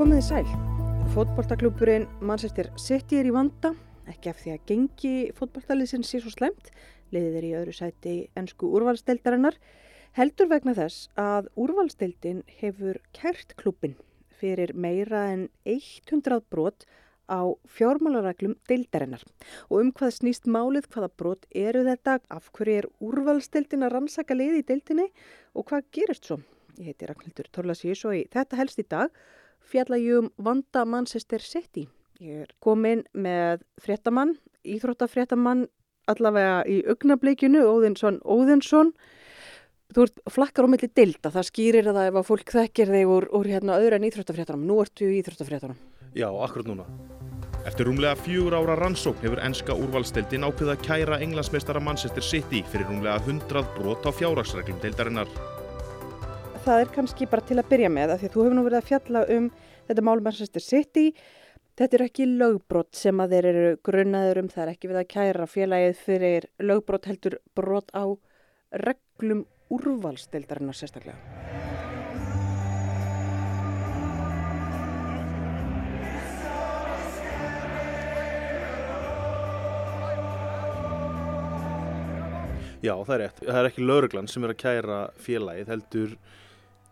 Komiði sæl. Fótboltaklúburinn Manchester City er í vanda, ekki af því að gengi fótboltaliðsinn sé svo slemt, liðið er í öðru sæti ennsku úrvalsdeildarinnar, heldur vegna þess að úrvalsdeildin hefur kært klúbin fyrir meira en 100 brot á fjármálareglum deildarinnar. Og um hvað snýst málið, hvaða brot eru þetta, af hverju er úrvalsdeildin að rannsaka liði í deildinni og hvað gerist svo? Ég heiti Ragnhildur Torlasís og í þetta helst í dag fjalla ég um vanda Manchester City. Ég er komin með fréttamann, íþróttafréttamann allavega í augnableikinu, Óðinsson Óðinsson. Þú ert flakkar á milli dilda, það skýrir það ef að fólk þekkir þig úr, úr hérna öðru en íþróttafréttanum. Nú ertu í íþróttafréttanum. Já, akkurat núna. Eftir rúmlega fjögur ára rannsókn hefur enska úrvalsteildin ákveða að kæra englandsmeistara Manchester City fyrir rúmlega 100 brot á fjárhagsreglum deildarinnar. Það er kannski bara til að byrja með, af því að þú hefur nú verið að fjalla um þetta mál Manchester City. Þetta er ekki lögbrot sem að þeir eru grunnaður um, það er ekki við að kæra félagið fyrir lögbrot heldur brot á reglum úrvalsdeildarinnar sérstaklega. Já, það er rétt. Það er ekki lauruglan sem er að kæra félagið, heldur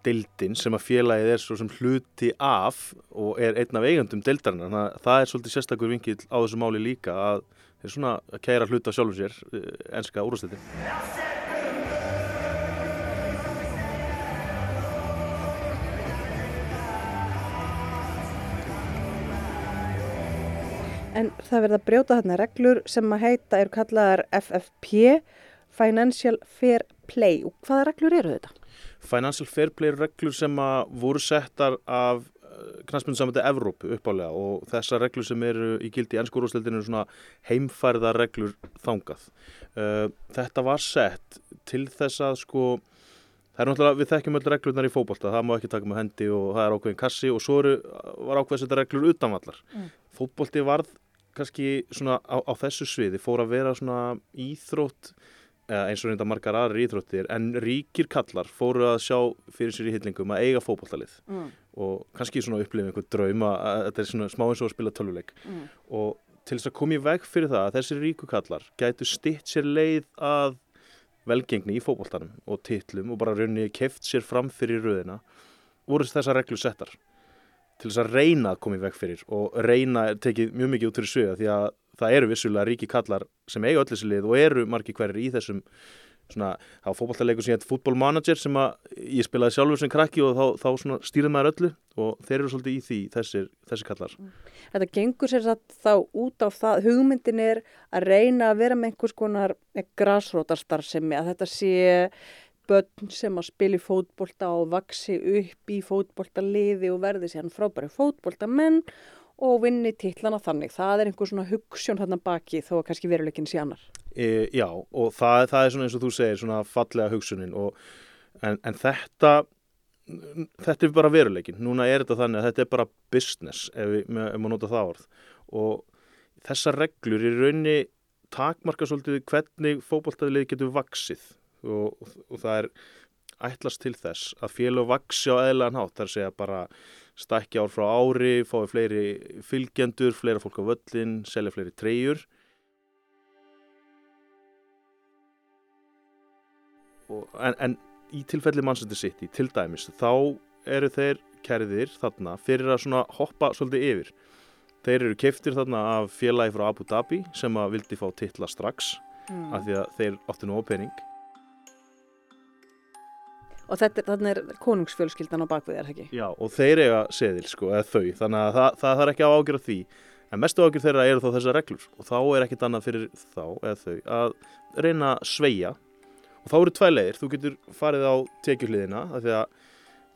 deildin sem að félagið er svo sem hluti af og er einn af eigandum að það er svolítið sérstakur vinkill á þessu máli líka að þeir svona að kæra hluta sjálfum sér, enska úrvalsdeildin. En það verða að brjóta þarna reglur sem að heita eru kallaðar FFP, Financial Fair Play. Og hvaða reglur eru þetta? Financial Fair Play reglur sem að voru settar af knastmyndusamöndi Evrópu uppálega og þessar reglur sem eru í gildi í ennskúrústildinu eru svona heimfærða reglur þangað. Þetta var sett til þess að sko Það er náttúrulega, við þekkjum öll reglurnar í fókbalta, það má ekki taka með hendi og það er ákveðin kassi og svo eru, var ákveðs þetta reglur utanvallar. Mm. Fókbalti varð kannski svona á, á þessu sviði, fór að vera svona íþrótt, eins og reynda margar aðri íþróttir, en ríkir kallar fóru að sjá fyrir sér í hyllingum að eiga fókbaltalið mm. og kannski svona upplifa einhver draum að þetta er svona smá eins og að spila töluleik mm. og til þess að koma í veg fyrir það að þessi ríku kallar gætu stitt sér leið að velgengni í fókbóltanum og titlum og bara raunni keft sér fram fyrir röðina voru þessar reglur settar til þess að reyna að koma í veg fyrir og reyna tekið mjög mikið út fyrir sögja því að það eru vissulega ríki kallar sem eiga öll þessi lið og eru margi hverjir í þessum svona, var fókbaltarleikur sem hétt fútbólmanager sem að ég spilaði sjálfur sem krakki og þá, þá stýrði maður öllu og þeir eru svolítið í því þessir, þessir kallar. Þetta gengur sér þá út á það, hugmyndin er að reyna að vera með einhvers konar græsrótarstar sem að þetta sé börn sem að spila í fótbolta og vaksi upp í fótboltaliði og verði sér frábæri fótboltamenn og vinni tillana þannig. Það er einhver svona hugssjón þarna baki þó að kannski veruleikin sé annar. E, já og það, það er svona eins og þú segir svona fallega hugsunin og, en, en þetta þetta er bara veruleikin. Núna er þetta þannig að þetta er bara business ef, við, ef maður nota það orð og þessar reglur í raunni takmarka svolítið hvernig fókbaltæðilið getur vaksið og, og, og það er ætlast til þess að félag vaksi á eðlan hátt þar segja bara stækja ár frá ári, fái fleiri fylgjendur, fleira fólk á völlin, selja fleiri treyjur. En, en í tilfelli Manchester City, til dæmis, þá eru þeir kæriðir þarna fyrir að hoppa svolítið yfir. Þeir eru keftir þarna af félagi frá Abu Dhabi sem að vildi fá titla strax mm. af því að þeir áttu nú á pening. Og þetta, þannig er konungsfjölskyldan á bakvið er ekki? Já, og þeir eiga seðil sko, eða þau, þannig að það, það þarf ekki á ágjör því. En mestu ágjör þeirra eru þá þessar reglur og þá er ekkit annað fyrir þá eða þau að reyna að sveia og þá eru tvæ leiðir, þú getur farið á tekjuhliðina því að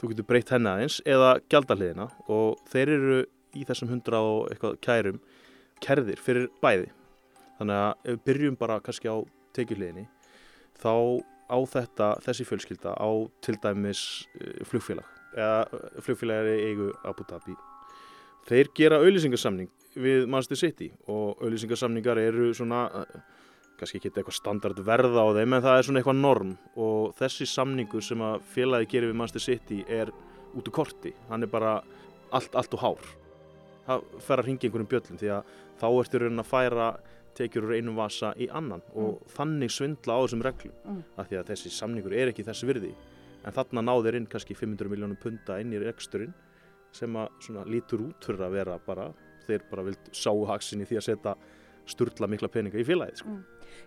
þú getur breytt henni aðeins eða gjaldahliðina og þeir eru í þessum hundra og eitthvað kærum kerðir fyrir bæði. Þannig að ef við byrjum bara kannski á tekjuhliðinni þá á þetta, þessi fjölskylda á til dæmis flugfélag. Eða flugfélagari eigu Abu Dhabi. Þeir gera auðlýsingarsamning við Manchester City og auðlýsingarsamningar eru svona kannski ekki eitthvað standard verða á þeim en það er svona eitthvað norm. Og þessi samningur sem að félagi gerir við Manchester City er út úr korti, hann er bara allt, allt og hár. Það fer að ringa einhverjum bjöllum því að þá ertu raunin að færa tekjur úr einum vasa í annan og þannig svindla á þessum reglum Mm. af því að þessi samningur er ekki þessi virði en þarna náður inn kannski 500 miljónum punta inn í reksturinn sem að svona lítur út fyrir að vera bara þeir bara vild sáu haksin í því að setja sturla mikla peninga í félagið sko.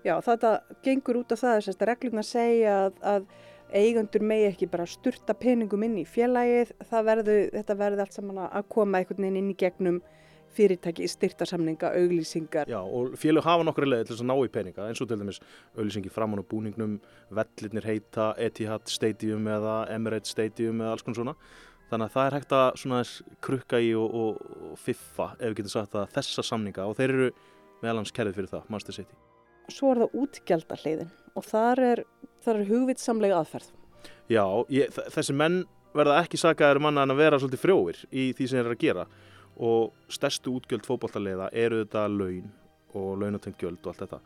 Já, þetta gengur út af það þess að reglurna segja að, að eigendur megi ekki bara sturta peningum inn í félagið, verðu, þetta verði allt saman að koma einhvern veginn inn í gegnum fyrirtæki, styrtasamninga, auglýsingar. Já, og félög hafa nokkru leið til þess að ná í peninga eins og til dæmis auðlýsingi framan á búningnum vellirnir heita Etihad Stadium eða Emirates Stadium eða alls konar svona þannig að það er hægt að svona krukka í og, og, og fiffa ef við getum sagt að þessa samninga og þeir eru meðalans kerðið fyrir það, Master City Svo er það útgjaldahliðin og þar er, þar er hugvitsamlega aðferð. Já, ég, þessi menn verða ekki sakaðir manna en að vera svolítið frjóir í því sem þeir eru að gera og stærstu útgjöld fótballtaliða eru þetta laun og launatengt gjöld og allt þetta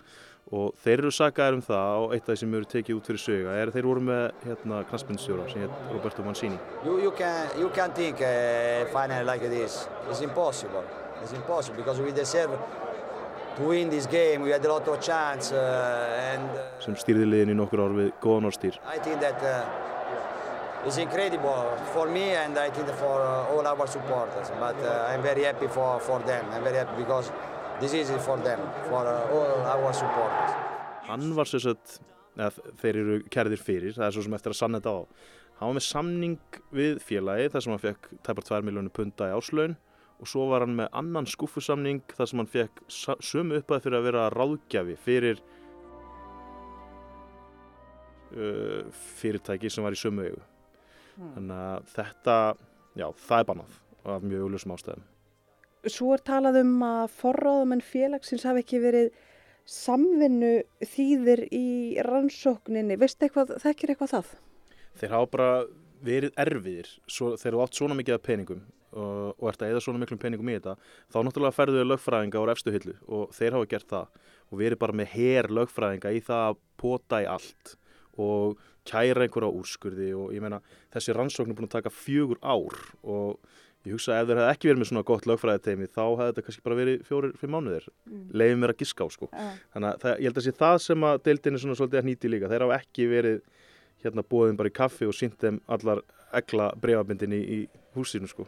og þeir eru sakaðir um það og eitt af því sem eru tekið út fyrir söga er að þeir voru með hérna knastbindstjóra sem heit Roberto Mancini You, you can you can think a final like this. It's impossible. It's impossible because we deserve to win this game. We had a lot of chance uh, and uh, sem stýrði liðin í nokkur ár við góðan orðstýr I think that uh, it's incredible for me and I think for uh, all our supporters. But uh, I'm very happy for, for them. I'm very happy because this is for them, for uh, all our supporters. hann var sagt eða þeir eru kærðir fyrir, það er svo sem eftir að sanna þetta á hann var með samning við félagi þar sem hann fekk tæpar 2 miljónu punta í áslaun og svo var hann með annan skuffusamning þar sem hann fekk sömu uppæð fyrir að vera ráðgjafi fyrir uh, fyrirtæki sem var í sömu eigu þannig að þetta já, það er bannað af mjög augljósum ástæðum. Svo er talað um að forráðamenn félagsins hafi ekki verið samvinnu þýðir í rannsókninni. Veistu eitthvað, þekkir eitthvað það? þeir hafa bara verið erfiðir. Svo, þegar þú átt svona mikið af peningum og, og ert að eða svona miklum peningum í þetta þá náttúrulega ferðu þau lögfræðinga á efstu hillu og þeir hafa gert það. Og verið bara með her lögfræðinga í það að pota í allt. Og kæra einhverja úrskurði og ég meina þessi rannsókn er búin að taka fjögur ár og ég hugsa að ef þeir hefði ekki verið með svona gott lögfræðiteimi þá hefði þetta kannski bara verið fjórir, fimm mánuðir. Mm. leiðum mér að giska á sko. Þannig að það, ég held að sé það sem að deildin er svona svolítið að nýti líka. Þeir hafa ekki verið hérna bóðin bara í kaffi og sínt þeim allar egla breyfabindin í, í húsinu sko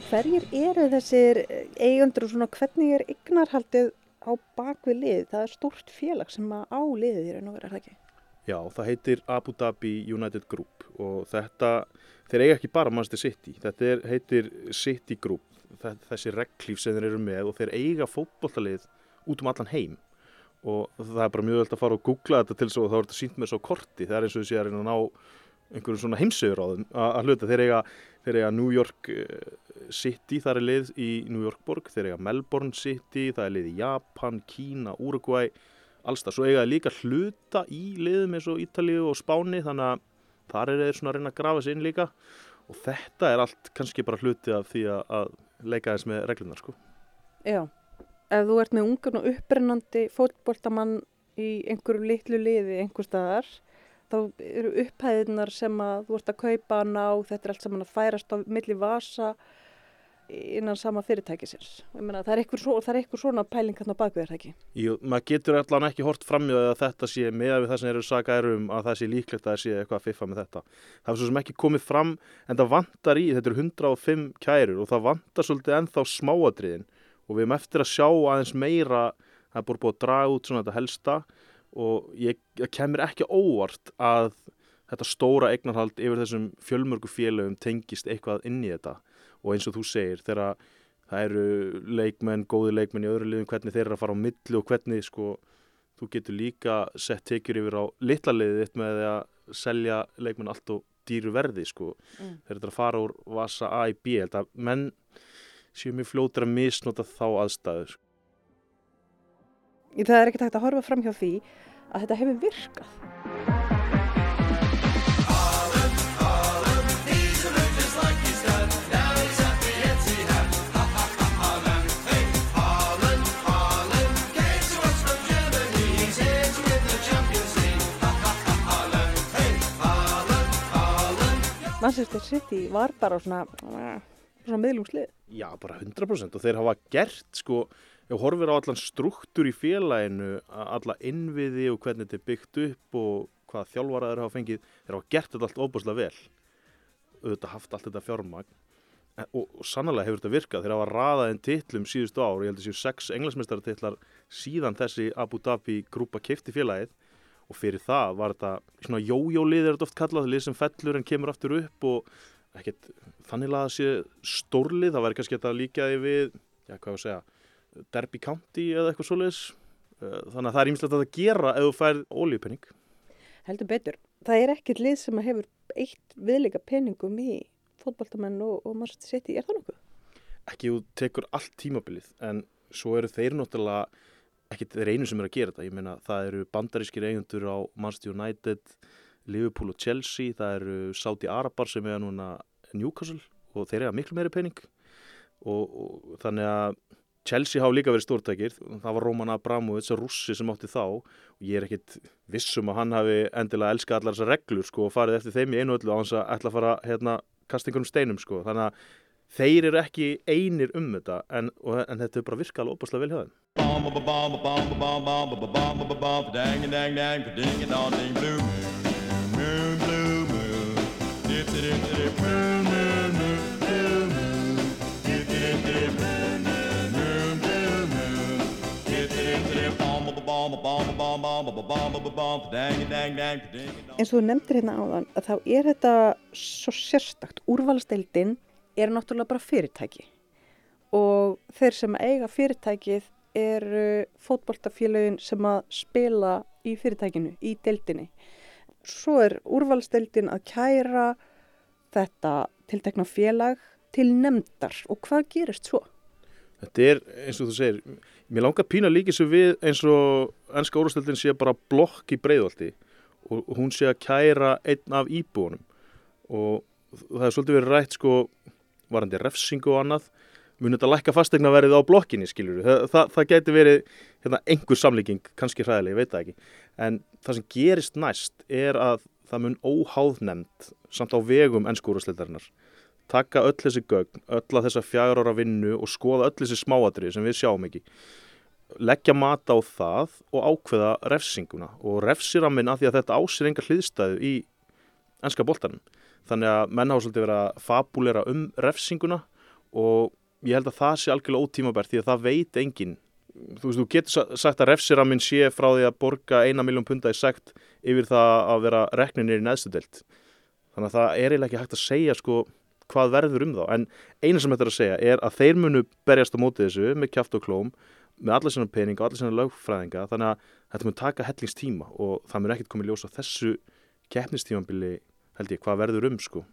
En hverjir eru þessir eigundur og svona hvernig er eignarhaldið á bakvið lið? Það er stórt félag sem að á liðið raun og vera, er það ekki? Já, það heitir Abu Dhabi United Group og þetta, þeir eiga ekki bara Manchester City, þetta er, heitir City Group, þessi reglíf sem þeir eru með og þeir eiga fótbollalið út um allan heim og það er bara mjög völd að fara og googla þetta til og þá er þetta sínt með svo korti, það er eins og þessi að reyna að ná einhverjum svona heimsögur á þeim að að hluta, þeir eiga, þeir eiga New York eh, City, það er lið í New York borg, þeir eiga Melbourne City, það er lið í Japan, Kína, Uruguay allstað, svo eiga þeir líka hluta í liðum eins og Ítalíu og Spáni þannig að þar er þeir svona að reyna að grafa sér inn líka og þetta er allt kannski bara hluti af því að, leika þess með reglunar sko. Já. Ef þú ert með ungan og upprennandi fótboltamann í einhverju litlu liði einhver staðar, þá eru upphæðinar sem að þú ert að kaupa hann á, þetta er allt saman að færast á milli vasa innan sama fyrirtækisins. Meina, það er svo, það er einhver svona pæling hann á bakvið, það ekki? Jú, maður getur allan ekki hort framjöð að þetta sé með við það sem eru sagaðir um að það sé líklegt að það sé eitthvað að fiffa með þetta. Það er svo sem ekki komið fram en það vantar í, þetta eru 105 kærur og það vantar svolítið ennþá smáadriðin og við erum eftir að sjá aðeins meira, það er bara búið að draga út svona þetta helsta og ég, ég kemur ekki óvart að þetta stóra eignarhald yfir þessum fjölmörgu félögum tengist eitthvað inn í þetta og eins og þú segir þegar það eru leikmenn, góði leikmenn í öðru liðum hvernig þeir eru að fara á milli og hvernig sko þú getur líka sett tekjur yfir á litla liðið þitt með að selja leikmenn allt og dýru verði sko Mm. þeir eru að fara úr vasa A í B að menn séu mjög fljótur að misnota þá aðstæður Það er ekkert hægt að horfa fram hjá því að þetta hefur virkað. Manchester City var bara svona, svona miðlungslið. Já, bara 100% og þeir hafa gert sko, ef horfir á allan struktúr í félaginu, alla innviði og hvernig þetta er byggt upp og hvað þjálfaraður hafa fengið, þeir hafa gert þetta allt óbúslega vel. Auðvitað haft allt þetta fjármagn og, og sannlega hefur þetta virkað. Þeir hafa raðað einn titlum síðustu ár, ég held að séu sex englasmestartitlar síðan þessi Abu Dhabi grúpa kefti félagið og fyrir það var þetta svona jójólið er þetta oft kallað, lið sem fellur en kemur aftur upp og ekkert þannig að það sé stórlið, það væri kannski þetta líkaði við, já hvað ég að segja, Derby County eða eitthvað svoleiðis, eh, þannig að það er ímslegt að það gera ef þú færð ólíupenning. Heldur betur, það er ekkert lið sem hefur eitt viðleika penningum í fótballtamenn og, og maður setja í, er það nokkuð? Ekki, þú tekur allt tímabilið en svo eru þeir náttúrulega ekki þeir einu sem eru að gera þetta, ég meina það eru bandarískir eigendur á Manchester United Liverpool og Chelsea það eru Saudi Arabar sem er núna Newcastle og þeir eru að miklu meiri pening. Og, og þannig að Chelsea hafa líka verið stórtækir. Það var Roman Abramovic, russi sem átti þá. Og ég er ekkit vissum að hann hafi endilega elskað allar þessar reglur sko, og farið eftir þeim í einu öllu á hans að ætla að fara hérna, kasta einhverjum steinum sko. þannig að þeir eru ekki einir um þetta en, og, en þetta er bara virkað opaslega vel hjá þeim. Og þú nefndir hérna áðan að þá er þetta svo sérstakt. Úrvalsteildin er náttúrulega bara fyrirtæki og þeir sem eiga fyrirtækið eru fótbolltafélagin sem að spila í fyrirtækinu, í deildinni. Svo er úrvalsteildin að kæra þetta tiltekna félag til nefndar og hvað gerist svo? Þetta er eins og þú segir, mér langar pína líkið sem við eins og ennska úrvalsteildin sé bara blokk í breyðvaldi og hún sé að kæra einn af íbúunum og það er svolítið verið rætt sko varandi refsingu og annað munið þetta lækka fastegna verið á blokkinni skiljur það, það, það geti verið hérna, einhver samlíking, kannski hræðileg, ég veit það ekki. En það sem gerist næst er að það mun óháðnemnd samt á vegum ennskúrasleitarinnar taka öll þessi gögn, öll að þessa fjagur ára vinnu og skoða öll þessi smáatrið sem við sjáum ekki. Leggja mata á það og ákveða refsinguna. Og refsiraminn að því að þetta ásir enga hliðstæðu í ennska boltanum þannig að menn hafa svolítið verið að fabulera um refsinguna og ég held að það sé algjörlega ótímabært því að það veit enginn. Þú veist, þú getur sagt að refsiraminn sé frá því að borga eina miljón punta í sekt yfir það að vera rekninir í neðstudelt þannig að það er eiginlega ekki hægt að segja sko hvað verður um þá. En eina sem þetta er að segja er að þeir munu berjast á mótið þessu með kjáft og klóm með allir svona peninga og allir svona lögfræðinga. Þannig að þetta mun taka hellingstíma og það mun ekkert komið ljósa þessu keppnistímambili held ég, hvað verður um sko.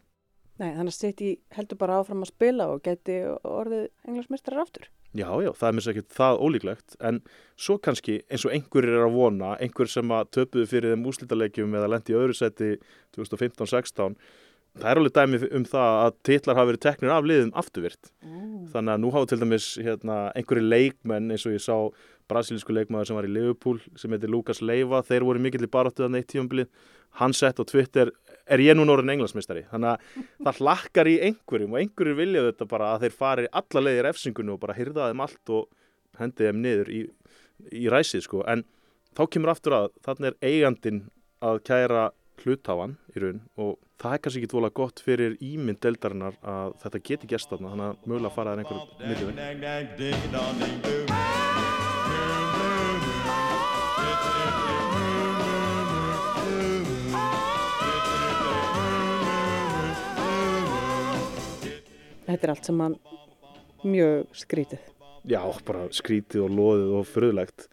Nei, þannig að City heldur bara áfram að spila og geti orðið englansmestrar aftur. Já, já, það er mér ekki það ólíklegt, en svo kannski eins og einhverjir er að vona, einhver sem að töpuðu fyrir þeim úslítalegjum eða lendi í öðru seti 2015-16, það er alveg dæmi um það að titlar hafa verið teknir af liðum afturvirt. Mm. Þannig að nú hafa til dæmis hérna, einhverju leikmenn eins og ég sá brasilísku leikmaður sem var í Liverpool sem heitir Lukas Leiva, þeir voru mikill í baráttuðan eitt tífamblið, hann sett á Twitter er ég nú norðin englansmistari þannig að það hlakkar í einhverjum og einhverjur vilja þetta bara að þeir fari alla leiðir efsingunni og bara hyrða þeim allt og hendi þeim niður í, í ræsið sko en þá kemur aftur að þannig er eigandin að kæra hluttáan í raun og það er kannski ekki tvola gott fyrir ímynd deldarinnar að þetta geti gæst þarna þannig að mögulega fara það einhverjum miljón Þetta er allt saman mjög skrítið. Já, bara skrítið og loðið og fröðlegt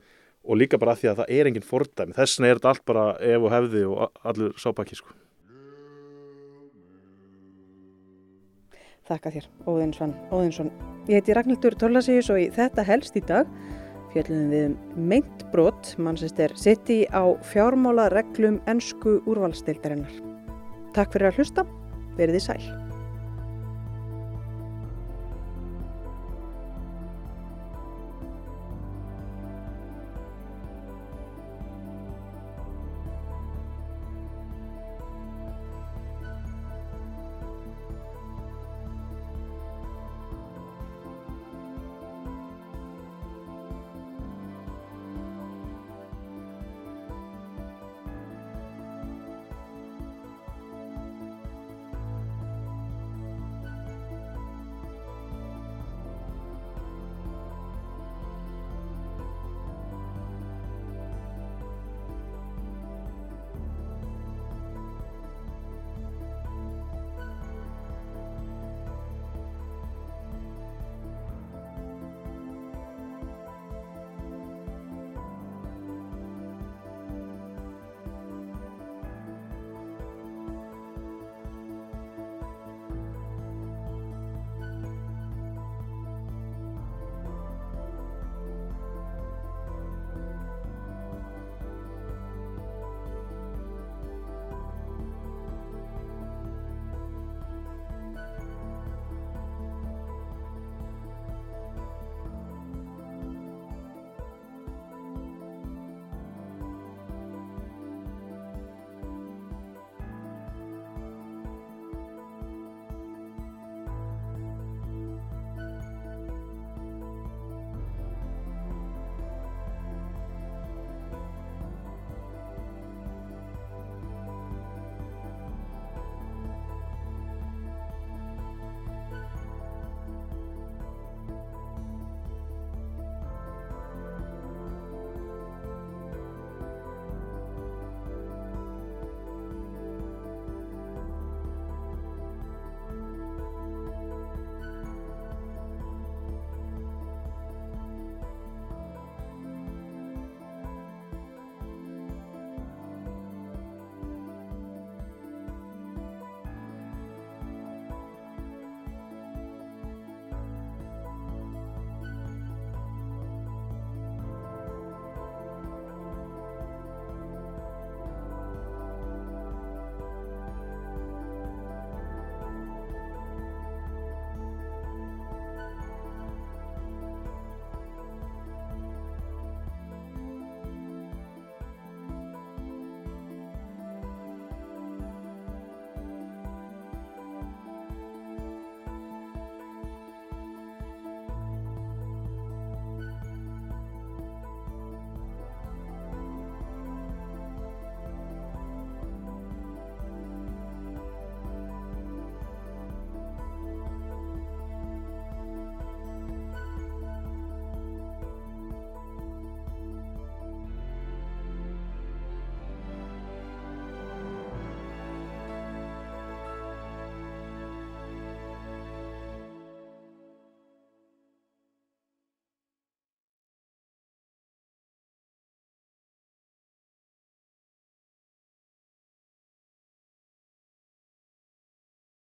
og líka bara því að það er enginn fordæmi. Þess vegna er þetta allt bara ef og hefði og allur sápakki sko. Þakka þér, Óðinsson. Óðinsson. Ég heiti Ragnhildur Torlasíus og í þetta helst í dag fjöldum við um meint brot mannsistir sitt í á fjármála reglum ennsku úrvalstildarinnar. Takk fyrir að hlusta, verið í sæl.